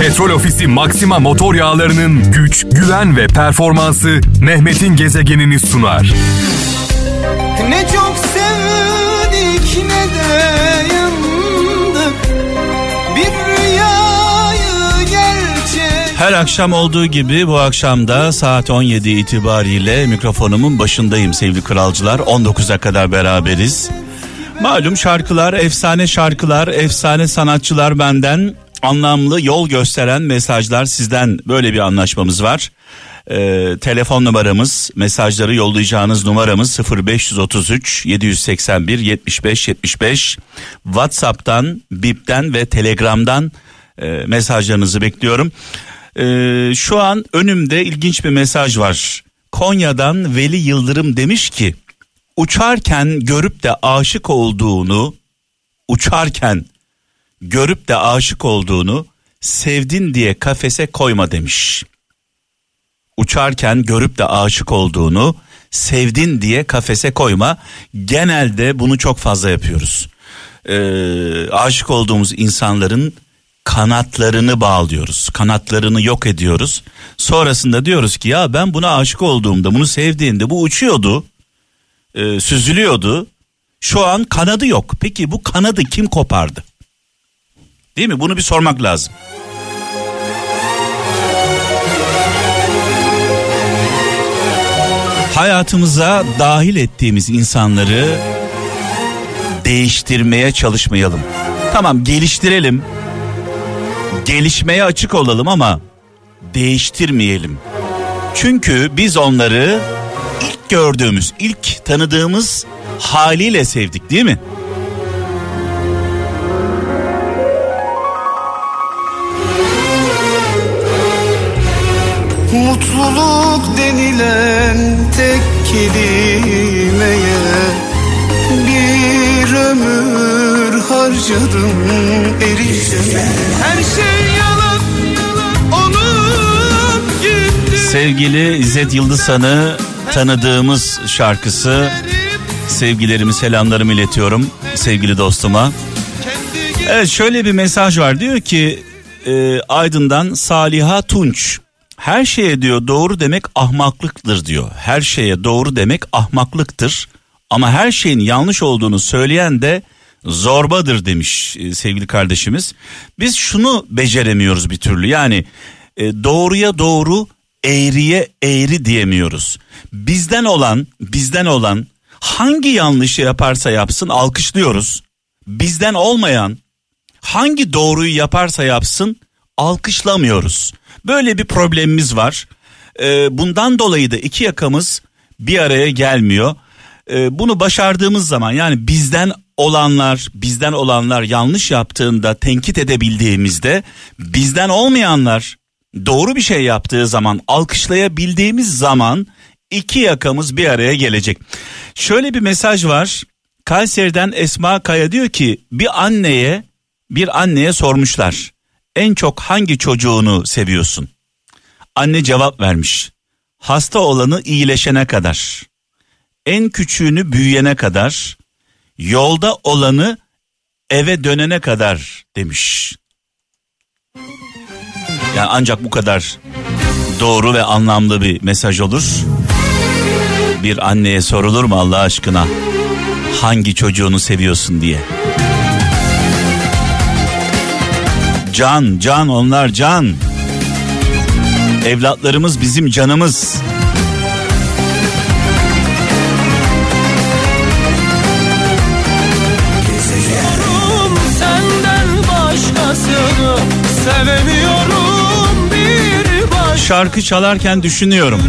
Petrol Ofisi Maxima motor yağlarının güç, güven ve performansı Mehmet'in gezegenini sunar. Ne çok sevdik ne de yandık Bir rüyayı gerçek Her akşam olduğu gibi bu akşam da saat 17 itibariyle mikrofonumun başındayım sevgili kralcılar. 19'a kadar beraberiz. Malum şarkılar, efsane şarkılar, efsane sanatçılar benden anlamlı yol gösteren mesajlar sizden böyle bir anlaşmamız var. Ee, telefon numaramız mesajları yollayacağınız numaramız 0533 781 75 75 WhatsApp'tan, Bip'ten ve Telegram'dan e, mesajlarınızı bekliyorum. Ee, şu an önümde ilginç bir mesaj var. Konya'dan Veli Yıldırım demiş ki uçarken görüp de aşık olduğunu uçarken görüp de aşık olduğunu sevdin diye kafese koyma demiş. Uçarken görüp de aşık olduğunu sevdin diye kafese koyma. Genelde bunu çok fazla yapıyoruz. Ee, aşık olduğumuz insanların kanatlarını bağlıyoruz. Kanatlarını yok ediyoruz. Sonrasında diyoruz ki ya ben buna aşık olduğumda, bunu sevdiğinde bu uçuyordu, e, süzülüyordu. Şu an kanadı yok. Peki bu kanadı kim kopardı? Değil mi? Bunu bir sormak lazım. Hayatımıza dahil ettiğimiz insanları değiştirmeye çalışmayalım. Tamam geliştirelim. Gelişmeye açık olalım ama değiştirmeyelim. Çünkü biz onları ilk gördüğümüz, ilk tanıdığımız haliyle sevdik değil mi? Denilen tek kelimeye Bir ömür harcadım erişemeye Her şey yalan olup Sevgili İzzet Yıldızhan'ı tanıdığımız şarkısı sevgilerimi selamlarımı iletiyorum sevgili dostuma. Evet şöyle bir mesaj var. Diyor ki e, Aydın'dan Saliha Tunç her şeye diyor doğru demek ahmaklıktır diyor. Her şeye doğru demek ahmaklıktır ama her şeyin yanlış olduğunu söyleyen de zorbadır demiş e, sevgili kardeşimiz. Biz şunu beceremiyoruz bir türlü yani e, doğruya doğru eğriye eğri diyemiyoruz. Bizden olan bizden olan hangi yanlışı yaparsa yapsın alkışlıyoruz. Bizden olmayan hangi doğruyu yaparsa yapsın alkışlamıyoruz. Böyle bir problemimiz var. Ee, bundan dolayı da iki yakamız bir araya gelmiyor. Ee, bunu başardığımız zaman yani bizden olanlar, bizden olanlar yanlış yaptığında tenkit edebildiğimizde bizden olmayanlar doğru bir şey yaptığı zaman alkışlayabildiğimiz zaman iki yakamız bir araya gelecek. Şöyle bir mesaj var. Kayseri'den Esma Kaya diyor ki bir anneye bir anneye sormuşlar. En çok hangi çocuğunu seviyorsun? Anne cevap vermiş. Hasta olanı iyileşene kadar. En küçüğünü büyüyene kadar. Yolda olanı eve dönene kadar demiş. Yani ancak bu kadar doğru ve anlamlı bir mesaj olur. Bir anneye sorulur mu Allah aşkına? Hangi çocuğunu seviyorsun diye. Can, can onlar can. Evlatlarımız bizim canımız. Şarkı çalarken düşünüyorum.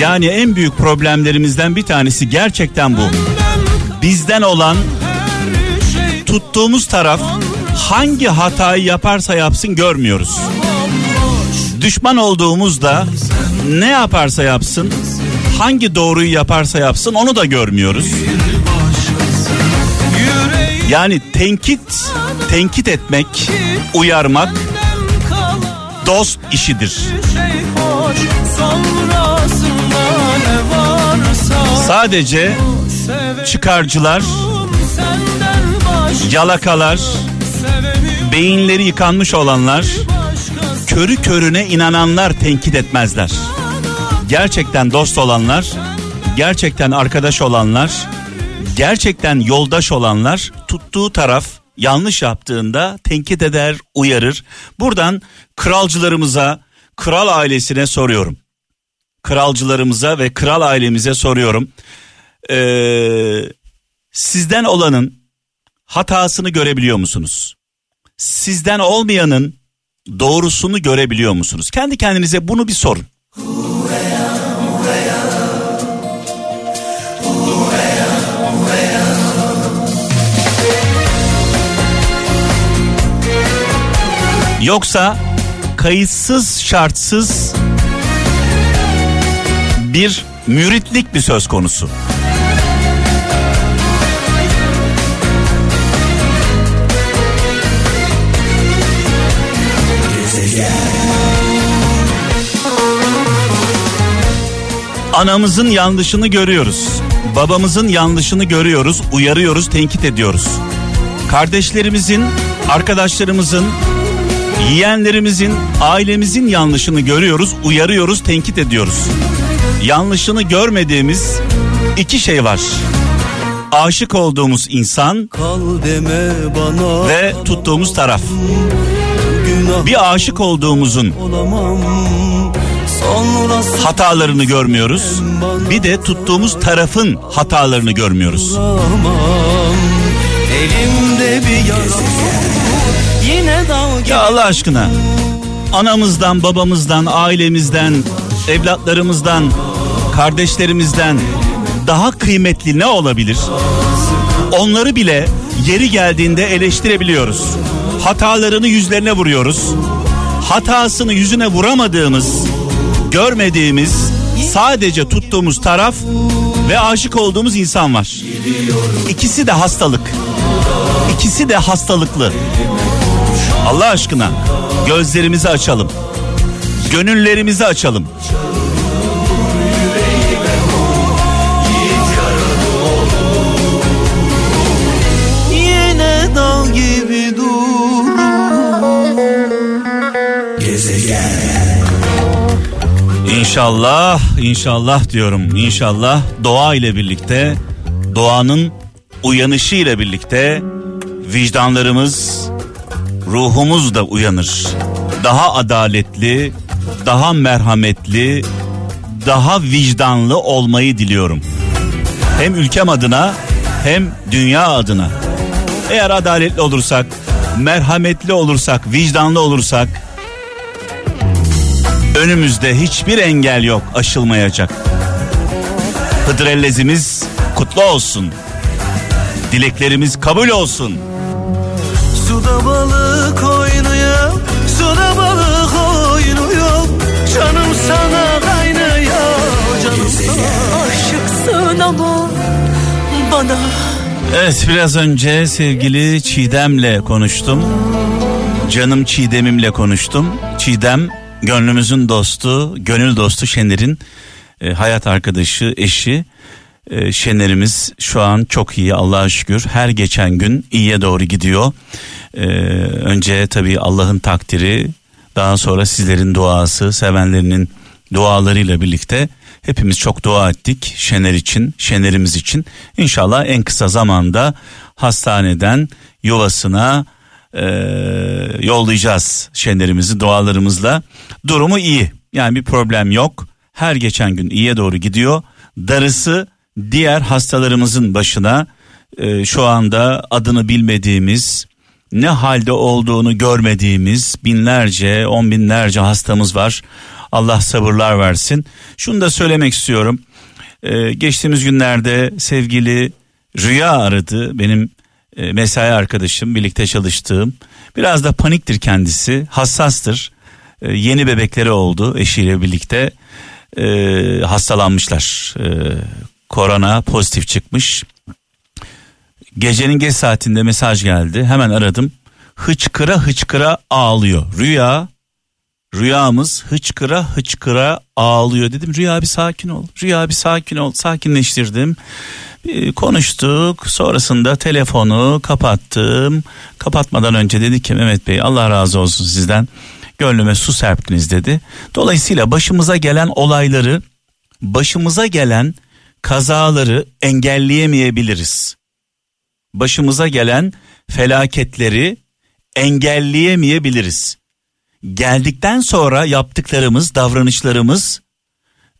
Yani en büyük problemlerimizden bir tanesi gerçekten bu. Bizden olan şey tuttuğumuz taraf hangi hatayı yaparsa yapsın görmüyoruz. Düşman olduğumuzda ne yaparsa yapsın, hangi doğruyu yaparsa yapsın onu da görmüyoruz. Yani tenkit, tenkit etmek, uyarmak dost işidir. Sadece çıkarcılar, yalakalar, beyinleri yıkanmış olanlar, körü körüne inananlar tenkit etmezler. Gerçekten dost olanlar, gerçekten arkadaş olanlar, gerçekten yoldaş olanlar tuttuğu taraf yanlış yaptığında tenkit eder, uyarır. Buradan kralcılarımıza, kral ailesine soruyorum. Kralcılarımıza ve kral ailemize soruyorum. Ee, sizden olanın hatasını görebiliyor musunuz? Sizden olmayanın doğrusunu görebiliyor musunuz? Kendi kendinize bunu bir sorun. Yoksa kayıtsız şartsız bir müritlik bir söz konusu. Anamızın yanlışını görüyoruz. Babamızın yanlışını görüyoruz, uyarıyoruz, tenkit ediyoruz. Kardeşlerimizin, arkadaşlarımızın, yeğenlerimizin, ailemizin yanlışını görüyoruz, uyarıyoruz, tenkit ediyoruz. Yanlışını görmediğimiz iki şey var. Aşık olduğumuz insan bana ve tuttuğumuz taraf. Bir aşık olduğumuzun olamam hatalarını görmüyoruz. Bir de tuttuğumuz tarafın hatalarını görmüyoruz. Ya Allah aşkına anamızdan, babamızdan, ailemizden, evlatlarımızdan, kardeşlerimizden daha kıymetli ne olabilir? Onları bile yeri geldiğinde eleştirebiliyoruz. Hatalarını yüzlerine vuruyoruz. Hatasını yüzüne vuramadığımız, görmediğimiz, sadece tuttuğumuz taraf ve aşık olduğumuz insan var. İkisi de hastalık. İkisi de hastalıklı. Allah aşkına gözlerimizi açalım. Gönüllerimizi açalım. İnşallah, inşallah diyorum. İnşallah doğa ile birlikte, doğanın uyanışı ile birlikte vicdanlarımız, ruhumuz da uyanır. Daha adaletli, daha merhametli, daha vicdanlı olmayı diliyorum. Hem ülkem adına hem dünya adına. Eğer adaletli olursak, merhametli olursak, vicdanlı olursak önümüzde hiçbir engel yok aşılmayacak. Hıdrellezimiz kutlu olsun. Dileklerimiz kabul olsun. Suda balık oynuyor Suda balık oynuyor Canım sana kaynıyor Canım sana Aşıksın ama bana Evet biraz önce sevgili Çiğdem'le konuştum. Canım Çiğdem'imle konuştum. Çiğdem gönlümüzün dostu, gönül dostu Şener'in e, hayat arkadaşı, eşi. E, Şener'imiz şu an çok iyi Allah'a şükür. Her geçen gün iyiye doğru gidiyor. E, önce tabii Allah'ın takdiri, daha sonra sizlerin duası, sevenlerinin dualarıyla birlikte hepimiz çok dua ettik Şener için, Şener'imiz için. İnşallah en kısa zamanda hastaneden yuvasına e, yollayacağız Şener'imizi dualarımızla. Durumu iyi. Yani bir problem yok. Her geçen gün iyiye doğru gidiyor. Darısı diğer hastalarımızın başına e, şu anda adını bilmediğimiz ne halde olduğunu görmediğimiz binlerce on binlerce hastamız var. Allah sabırlar versin. Şunu da söylemek istiyorum. Ee, geçtiğimiz günlerde sevgili Rüya aradı. Benim e, mesai arkadaşım, birlikte çalıştığım. Biraz da paniktir kendisi, hassastır. Ee, yeni bebekleri oldu eşiyle birlikte. Ee, hastalanmışlar. Ee, korona pozitif çıkmış. Gecenin geç saatinde mesaj geldi. Hemen aradım. Hıçkıra hıçkıra ağlıyor. Rüya Rüyamız hıçkıra hıçkıra ağlıyor dedim. Rüya bir sakin ol. Rüya bir sakin ol. Sakinleştirdim. Konuştuk sonrasında telefonu kapattım. Kapatmadan önce dedi ki Mehmet Bey Allah razı olsun sizden gönlüme su serptiniz dedi. Dolayısıyla başımıza gelen olayları başımıza gelen kazaları engelleyemeyebiliriz. Başımıza gelen felaketleri engelleyemeyebiliriz. Geldikten sonra yaptıklarımız, davranışlarımız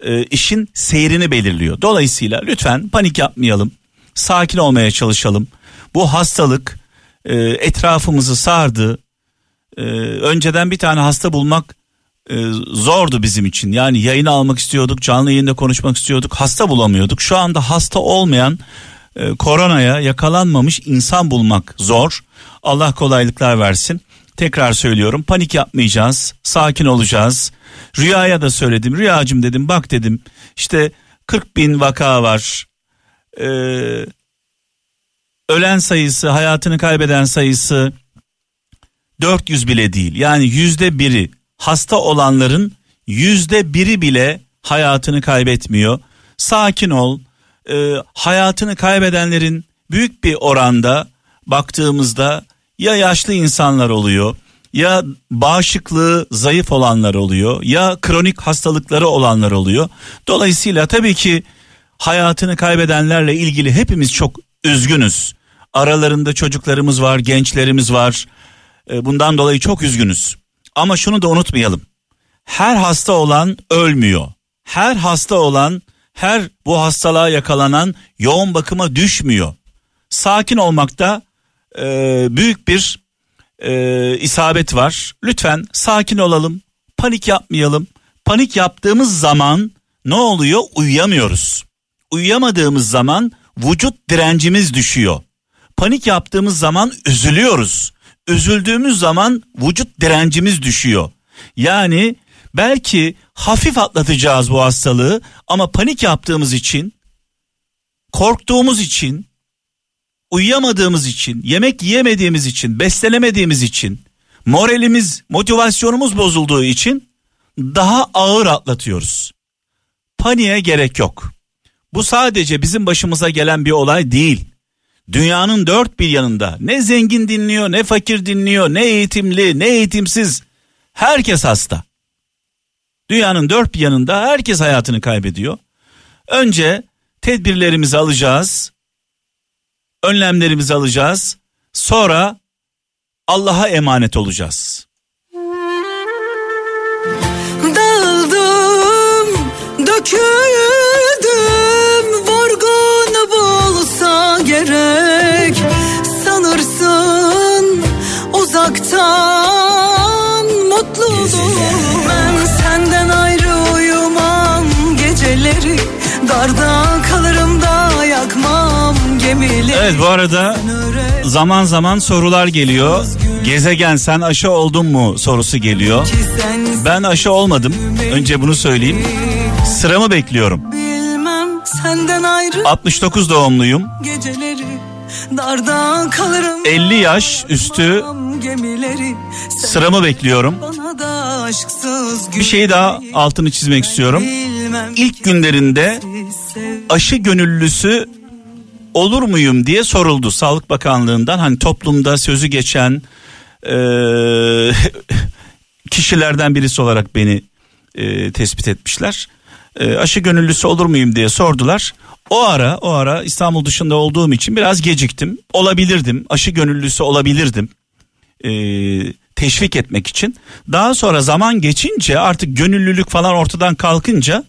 e, işin seyrini belirliyor. Dolayısıyla lütfen panik yapmayalım. Sakin olmaya çalışalım. Bu hastalık e, etrafımızı sardı. E, önceden bir tane hasta bulmak e, zordu bizim için. Yani yayını almak istiyorduk, canlı yayında konuşmak istiyorduk. Hasta bulamıyorduk. Şu anda hasta olmayan e, koronaya yakalanmamış insan bulmak zor. Allah kolaylıklar versin. Tekrar söylüyorum panik yapmayacağız, sakin olacağız. Rüyaya da söyledim, rüyacım dedim bak dedim işte 40 bin vaka var. Ee, ölen sayısı, hayatını kaybeden sayısı 400 bile değil. Yani yüzde biri hasta olanların yüzde biri bile hayatını kaybetmiyor. Sakin ol. Ee, hayatını kaybedenlerin büyük bir oranda baktığımızda ya yaşlı insanlar oluyor ya bağışıklığı zayıf olanlar oluyor ya kronik hastalıkları olanlar oluyor. Dolayısıyla tabii ki hayatını kaybedenlerle ilgili hepimiz çok üzgünüz. Aralarında çocuklarımız var, gençlerimiz var. Ee, bundan dolayı çok üzgünüz. Ama şunu da unutmayalım. Her hasta olan ölmüyor. Her hasta olan, her bu hastalığa yakalanan yoğun bakıma düşmüyor. Sakin olmakta e, büyük bir e, isabet var. Lütfen sakin olalım, panik yapmayalım. Panik yaptığımız zaman ne oluyor? Uyuyamıyoruz. Uyuyamadığımız zaman vücut direncimiz düşüyor. Panik yaptığımız zaman üzülüyoruz. Üzüldüğümüz zaman vücut direncimiz düşüyor. Yani belki hafif atlatacağız bu hastalığı ama panik yaptığımız için, korktuğumuz için, uyuyamadığımız için, yemek yiyemediğimiz için, beslenemediğimiz için, moralimiz, motivasyonumuz bozulduğu için daha ağır atlatıyoruz. Paniğe gerek yok. Bu sadece bizim başımıza gelen bir olay değil. Dünyanın dört bir yanında ne zengin dinliyor, ne fakir dinliyor, ne eğitimli, ne eğitimsiz. Herkes hasta. Dünyanın dört bir yanında herkes hayatını kaybediyor. Önce tedbirlerimizi alacağız önlemlerimizi alacağız. Sonra Allah'a emanet olacağız. Dağıldım, döküldüm, vurgun bulsa gerek. Sanırsın uzaktan mutluluğum. Ben senden ayrı uyumam geceleri. Darda Evet bu arada zaman zaman sorular geliyor. Gezegen sen aşı oldun mu sorusu geliyor. Ben aşı olmadım. Önce bunu söyleyeyim. Sıramı bekliyorum. Bilmem senden ayrı 69 doğumluyum. geceleri darda kalırım 50 yaş üstü sıramı bekliyorum. Bir şeyi daha altını çizmek istiyorum. İlk günlerinde aşı gönüllüsü olur muyum diye soruldu Sağlık Bakanlığı'ndan. Hani toplumda sözü geçen eee, kişilerden birisi olarak beni eee, tespit etmişler. Eee, aşı gönüllüsü olur muyum diye sordular. O ara o ara İstanbul dışında olduğum için biraz geciktim. Olabilirdim. Aşı gönüllüsü olabilirdim. Eee, teşvik etmek için. Daha sonra zaman geçince artık gönüllülük falan ortadan kalkınca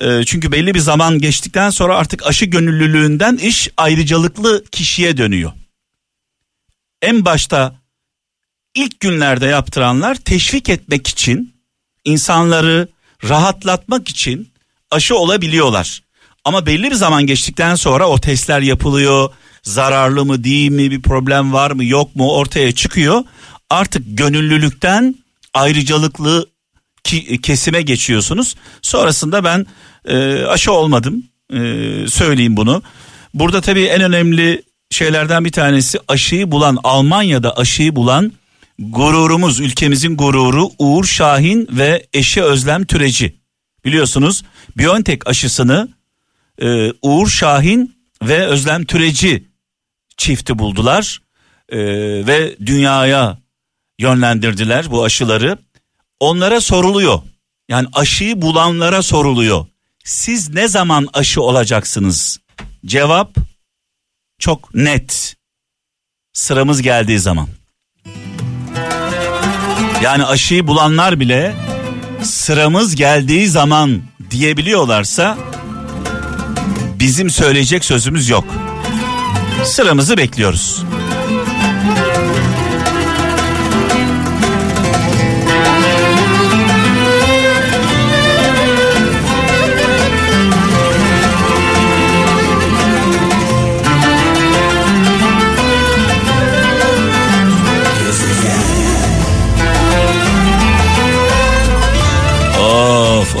e, çünkü belli bir zaman geçtikten sonra artık aşı gönüllülüğünden iş ayrıcalıklı kişiye dönüyor. En başta ilk günlerde yaptıranlar teşvik etmek için insanları rahatlatmak için aşı olabiliyorlar. Ama belli bir zaman geçtikten sonra o testler yapılıyor. Zararlı mı değil mi bir problem var mı yok mu ortaya çıkıyor. Artık gönüllülükten ayrıcalıklı kesime geçiyorsunuz. Sonrasında ben e, aşı olmadım e, söyleyeyim bunu. Burada tabii en önemli şeylerden bir tanesi aşıyı bulan Almanya'da aşıyı bulan gururumuz ülkemizin gururu Uğur Şahin ve eşi Özlem Türeci. Biliyorsunuz BioNTech aşısını e, Uğur Şahin ve Özlem Türeci çifti buldular Ee, ve dünyaya yönlendirdiler bu aşıları. Onlara soruluyor. Yani aşıyı bulanlara soruluyor. Siz ne zaman aşı olacaksınız? Cevap çok net. Sıramız geldiği zaman. Yani aşıyı bulanlar bile sıramız geldiği zaman diyebiliyorlarsa bizim söyleyecek sözümüz yok. Sıramızı bekliyoruz.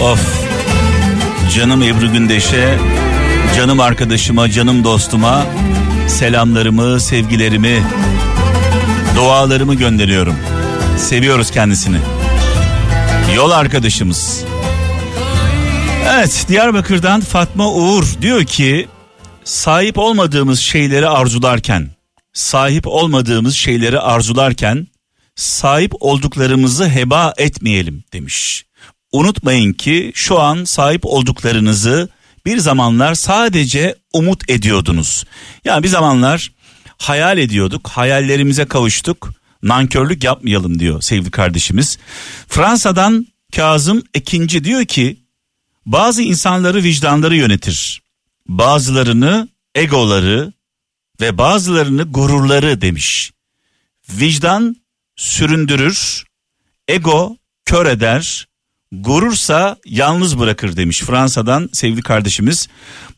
Of. Canım Ebru Gündeş'e, canım arkadaşıma, canım dostuma selamlarımı, sevgilerimi, dualarımı gönderiyorum. Seviyoruz kendisini. Yol arkadaşımız. Evet, Diyarbakır'dan Fatma Uğur diyor ki sahip olmadığımız şeyleri arzularken, sahip olmadığımız şeyleri arzularken sahip olduklarımızı heba etmeyelim demiş. Unutmayın ki şu an sahip olduklarınızı bir zamanlar sadece umut ediyordunuz. Yani bir zamanlar hayal ediyorduk, hayallerimize kavuştuk. Nankörlük yapmayalım diyor sevgili kardeşimiz. Fransa'dan Kazım Ekinci diyor ki bazı insanları vicdanları yönetir. Bazılarını egoları ve bazılarını gururları demiş. Vicdan süründürür, ego kör eder, gurursa yalnız bırakır demiş Fransa'dan sevgili kardeşimiz.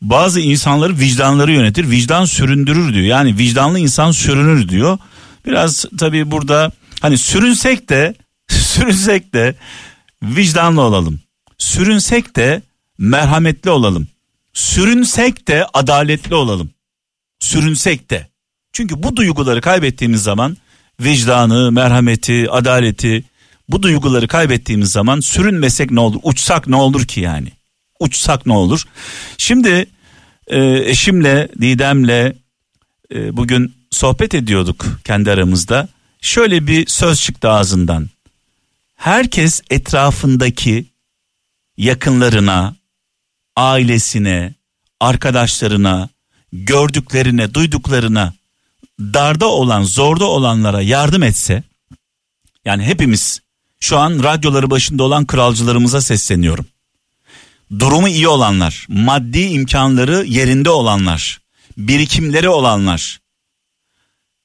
Bazı insanları vicdanları yönetir, vicdan süründürür diyor. Yani vicdanlı insan sürünür diyor. Biraz tabii burada hani sürünsek de sürünsek de vicdanlı olalım. Sürünsek de merhametli olalım. Sürünsek de adaletli olalım. Sürünsek de. Çünkü bu duyguları kaybettiğimiz zaman vicdanı, merhameti, adaleti bu duyguları kaybettiğimiz zaman sürünmesek ne olur? Uçsak ne olur ki yani? Uçsak ne olur? Şimdi e, eşimle, Didem'le e, bugün sohbet ediyorduk kendi aramızda. Şöyle bir söz çıktı ağzından. Herkes etrafındaki yakınlarına, ailesine, arkadaşlarına, gördüklerine, duyduklarına, darda olan, zorda olanlara yardım etse, yani hepimiz şu an radyoları başında olan kralcılarımıza sesleniyorum. Durumu iyi olanlar, maddi imkanları yerinde olanlar, birikimleri olanlar.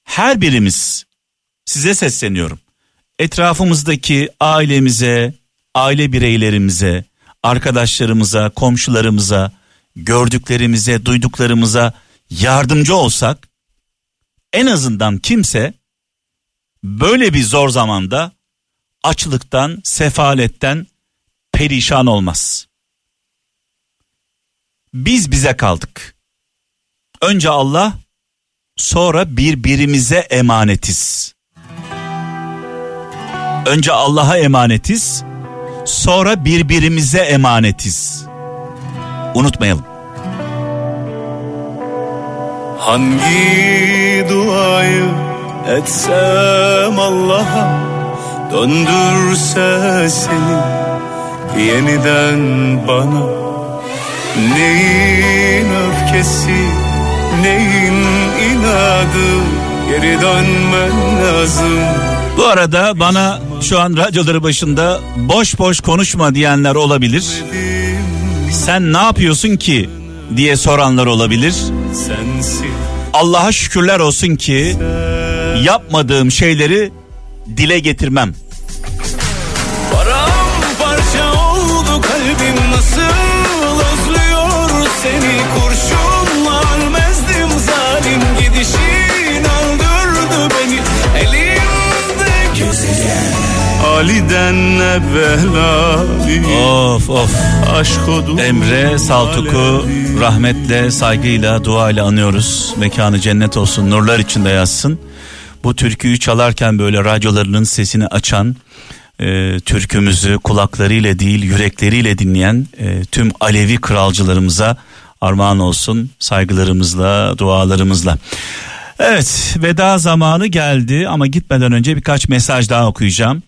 Her birimiz size sesleniyorum. Etrafımızdaki ailemize, aile bireylerimize, arkadaşlarımıza, komşularımıza, gördüklerimize, duyduklarımıza yardımcı olsak en azından kimse böyle bir zor zamanda açlıktan, sefaletten perişan olmaz. Biz bize kaldık. Önce Allah, sonra birbirimize emanetiz. Önce Allah'a emanetiz, sonra birbirimize emanetiz. Unutmayalım. Hangi duayı etsem Allah'a Döndürse seni yeniden bana Neyin öfkesi neyin inadı Geri dönmen lazım Bu arada bana şu an radyoları başında boş boş konuşma diyenler olabilir. Sen ne yapıyorsun ki diye soranlar olabilir. Allah'a şükürler olsun ki yapmadığım şeyleri dile getirmem. Paramparça oldu kalbim nasıl özlüyor seni kurşunlar mezdim zalim gidişin öldürdü beni elimde Ali'den evvela Of of. aşk odu Emre Saltuk'u rahmetle, saygıyla, duayla anıyoruz. Mekanı cennet olsun, nurlar içinde yazsın. Bu türküyü çalarken böyle radyolarının sesini açan, e, türkümüzü kulaklarıyla değil yürekleriyle dinleyen e, tüm Alevi kralcılarımıza armağan olsun saygılarımızla, dualarımızla. Evet veda zamanı geldi ama gitmeden önce birkaç mesaj daha okuyacağım.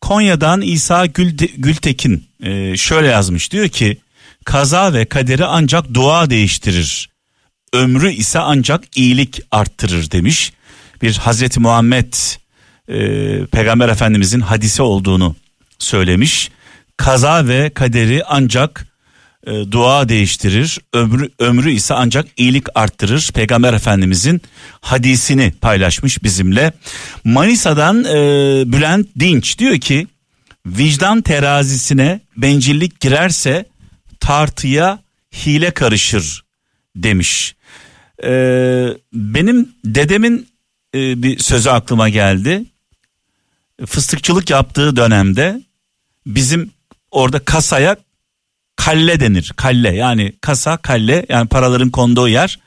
Konya'dan İsa Gül, Gültekin e, şöyle yazmış diyor ki kaza ve kaderi ancak dua değiştirir. Ömrü ise ancak iyilik arttırır demiş. Bir Hazreti Muhammed e, Peygamber Efendimizin hadisi olduğunu söylemiş. Kaza ve kaderi ancak e, dua değiştirir. Ömrü, ömrü ise ancak iyilik arttırır. Peygamber Efendimizin hadisini paylaşmış bizimle. Manisa'dan e, Bülent Dinç diyor ki vicdan terazisine bencillik girerse tartıya hile karışır demiş. E, benim dedemin e, bir sözü aklıma geldi. Fıstıkçılık yaptığı dönemde bizim orada kasaya kalle denir. Kalle yani kasa kalle yani paraların konduğu yer.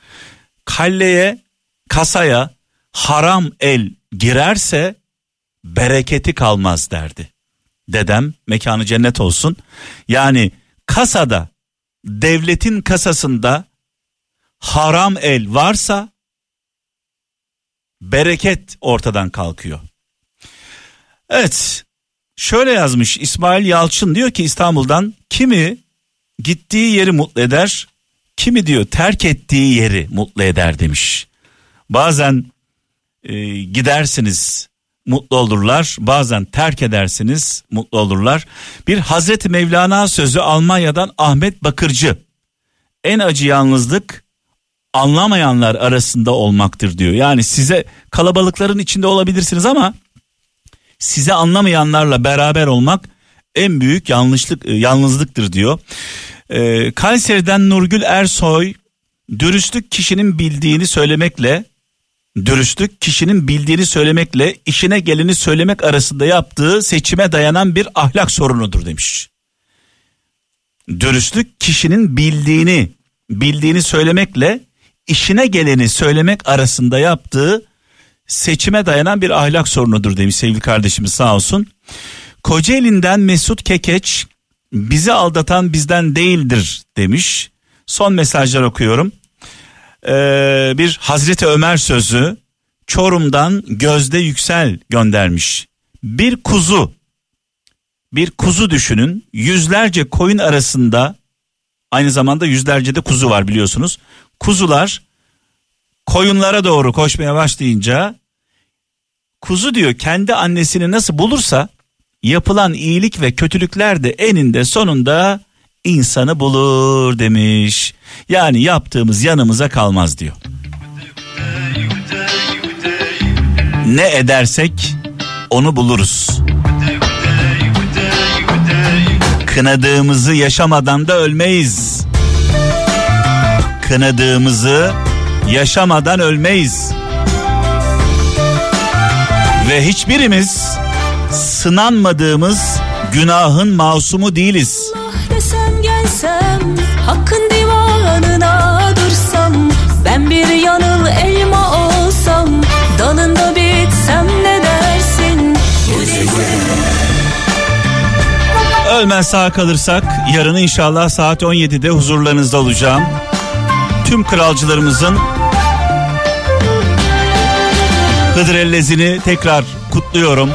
Kalleye kasaya haram el girerse bereketi kalmaz derdi. Dedem mekanı cennet olsun. Yani kasada devletin kasasında haram el varsa bereket ortadan kalkıyor. Evet şöyle yazmış İsmail Yalçın diyor ki İstanbul'dan kimi gittiği yeri mutlu eder kimi diyor terk ettiği yeri mutlu eder demiş. Bazen e, gidersiniz mutlu olurlar bazen terk edersiniz mutlu olurlar. Bir Hazreti Mevlana sözü Almanya'dan Ahmet Bakırcı en acı yalnızlık anlamayanlar arasında olmaktır diyor. Yani size kalabalıkların içinde olabilirsiniz ama size anlamayanlarla beraber olmak en büyük yanlışlık e, yalnızlıktır diyor. Ee, Kayseri'den Nurgül Ersoy dürüstlük kişinin bildiğini söylemekle dürüstlük kişinin bildiğini söylemekle işine geleni söylemek arasında yaptığı seçime dayanan bir ahlak sorunudur demiş. Dürüstlük kişinin bildiğini bildiğini söylemekle işine geleni söylemek arasında yaptığı seçime dayanan bir ahlak sorunudur demiş sevgili kardeşimiz sağ olsun. Kocaeli'nden Mesut Kekeç bizi aldatan bizden değildir demiş. Son mesajlar okuyorum. Ee, bir Hazreti Ömer sözü Çorum'dan Gözde Yüksel göndermiş. Bir kuzu bir kuzu düşünün yüzlerce koyun arasında aynı zamanda yüzlerce de kuzu var biliyorsunuz. Kuzular koyunlara doğru koşmaya başlayınca kuzu diyor kendi annesini nasıl bulursa yapılan iyilik ve kötülükler de eninde sonunda insanı bulur demiş. Yani yaptığımız yanımıza kalmaz diyor. Ne edersek onu buluruz. Kınadığımızı yaşamadan da ölmeyiz. Kınadığımızı yaşamadan ölmeyiz. Ve hiçbirimiz sınanmadığımız günahın masumu değiliz. Allah desem gelsem hakkın divanına dursam ben bir yanıl elma olsam dalında bitsem ne dersin? Ölmez sağ kalırsak yarın inşallah saat 17'de huzurlarınızda olacağım. Tüm kralcılarımızın Hıdır Ellezini tekrar kutluyorum.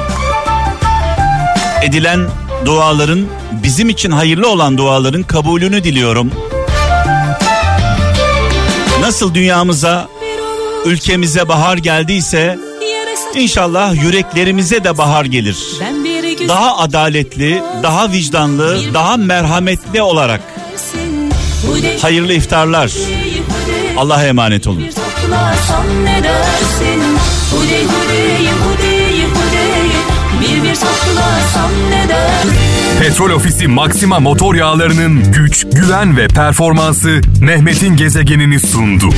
Edilen duaların bizim için hayırlı olan duaların kabulünü diliyorum. Nasıl dünyamıza, ülkemize bahar geldiyse inşallah yüreklerimize de bahar gelir. Daha adaletli, daha vicdanlı, daha merhametli olarak hayırlı iftarlar. Allah'a emanet olun. Petrol Ofisi Maxima motor yağlarının güç, güven ve performansı Mehmet'in gezegenini sundu.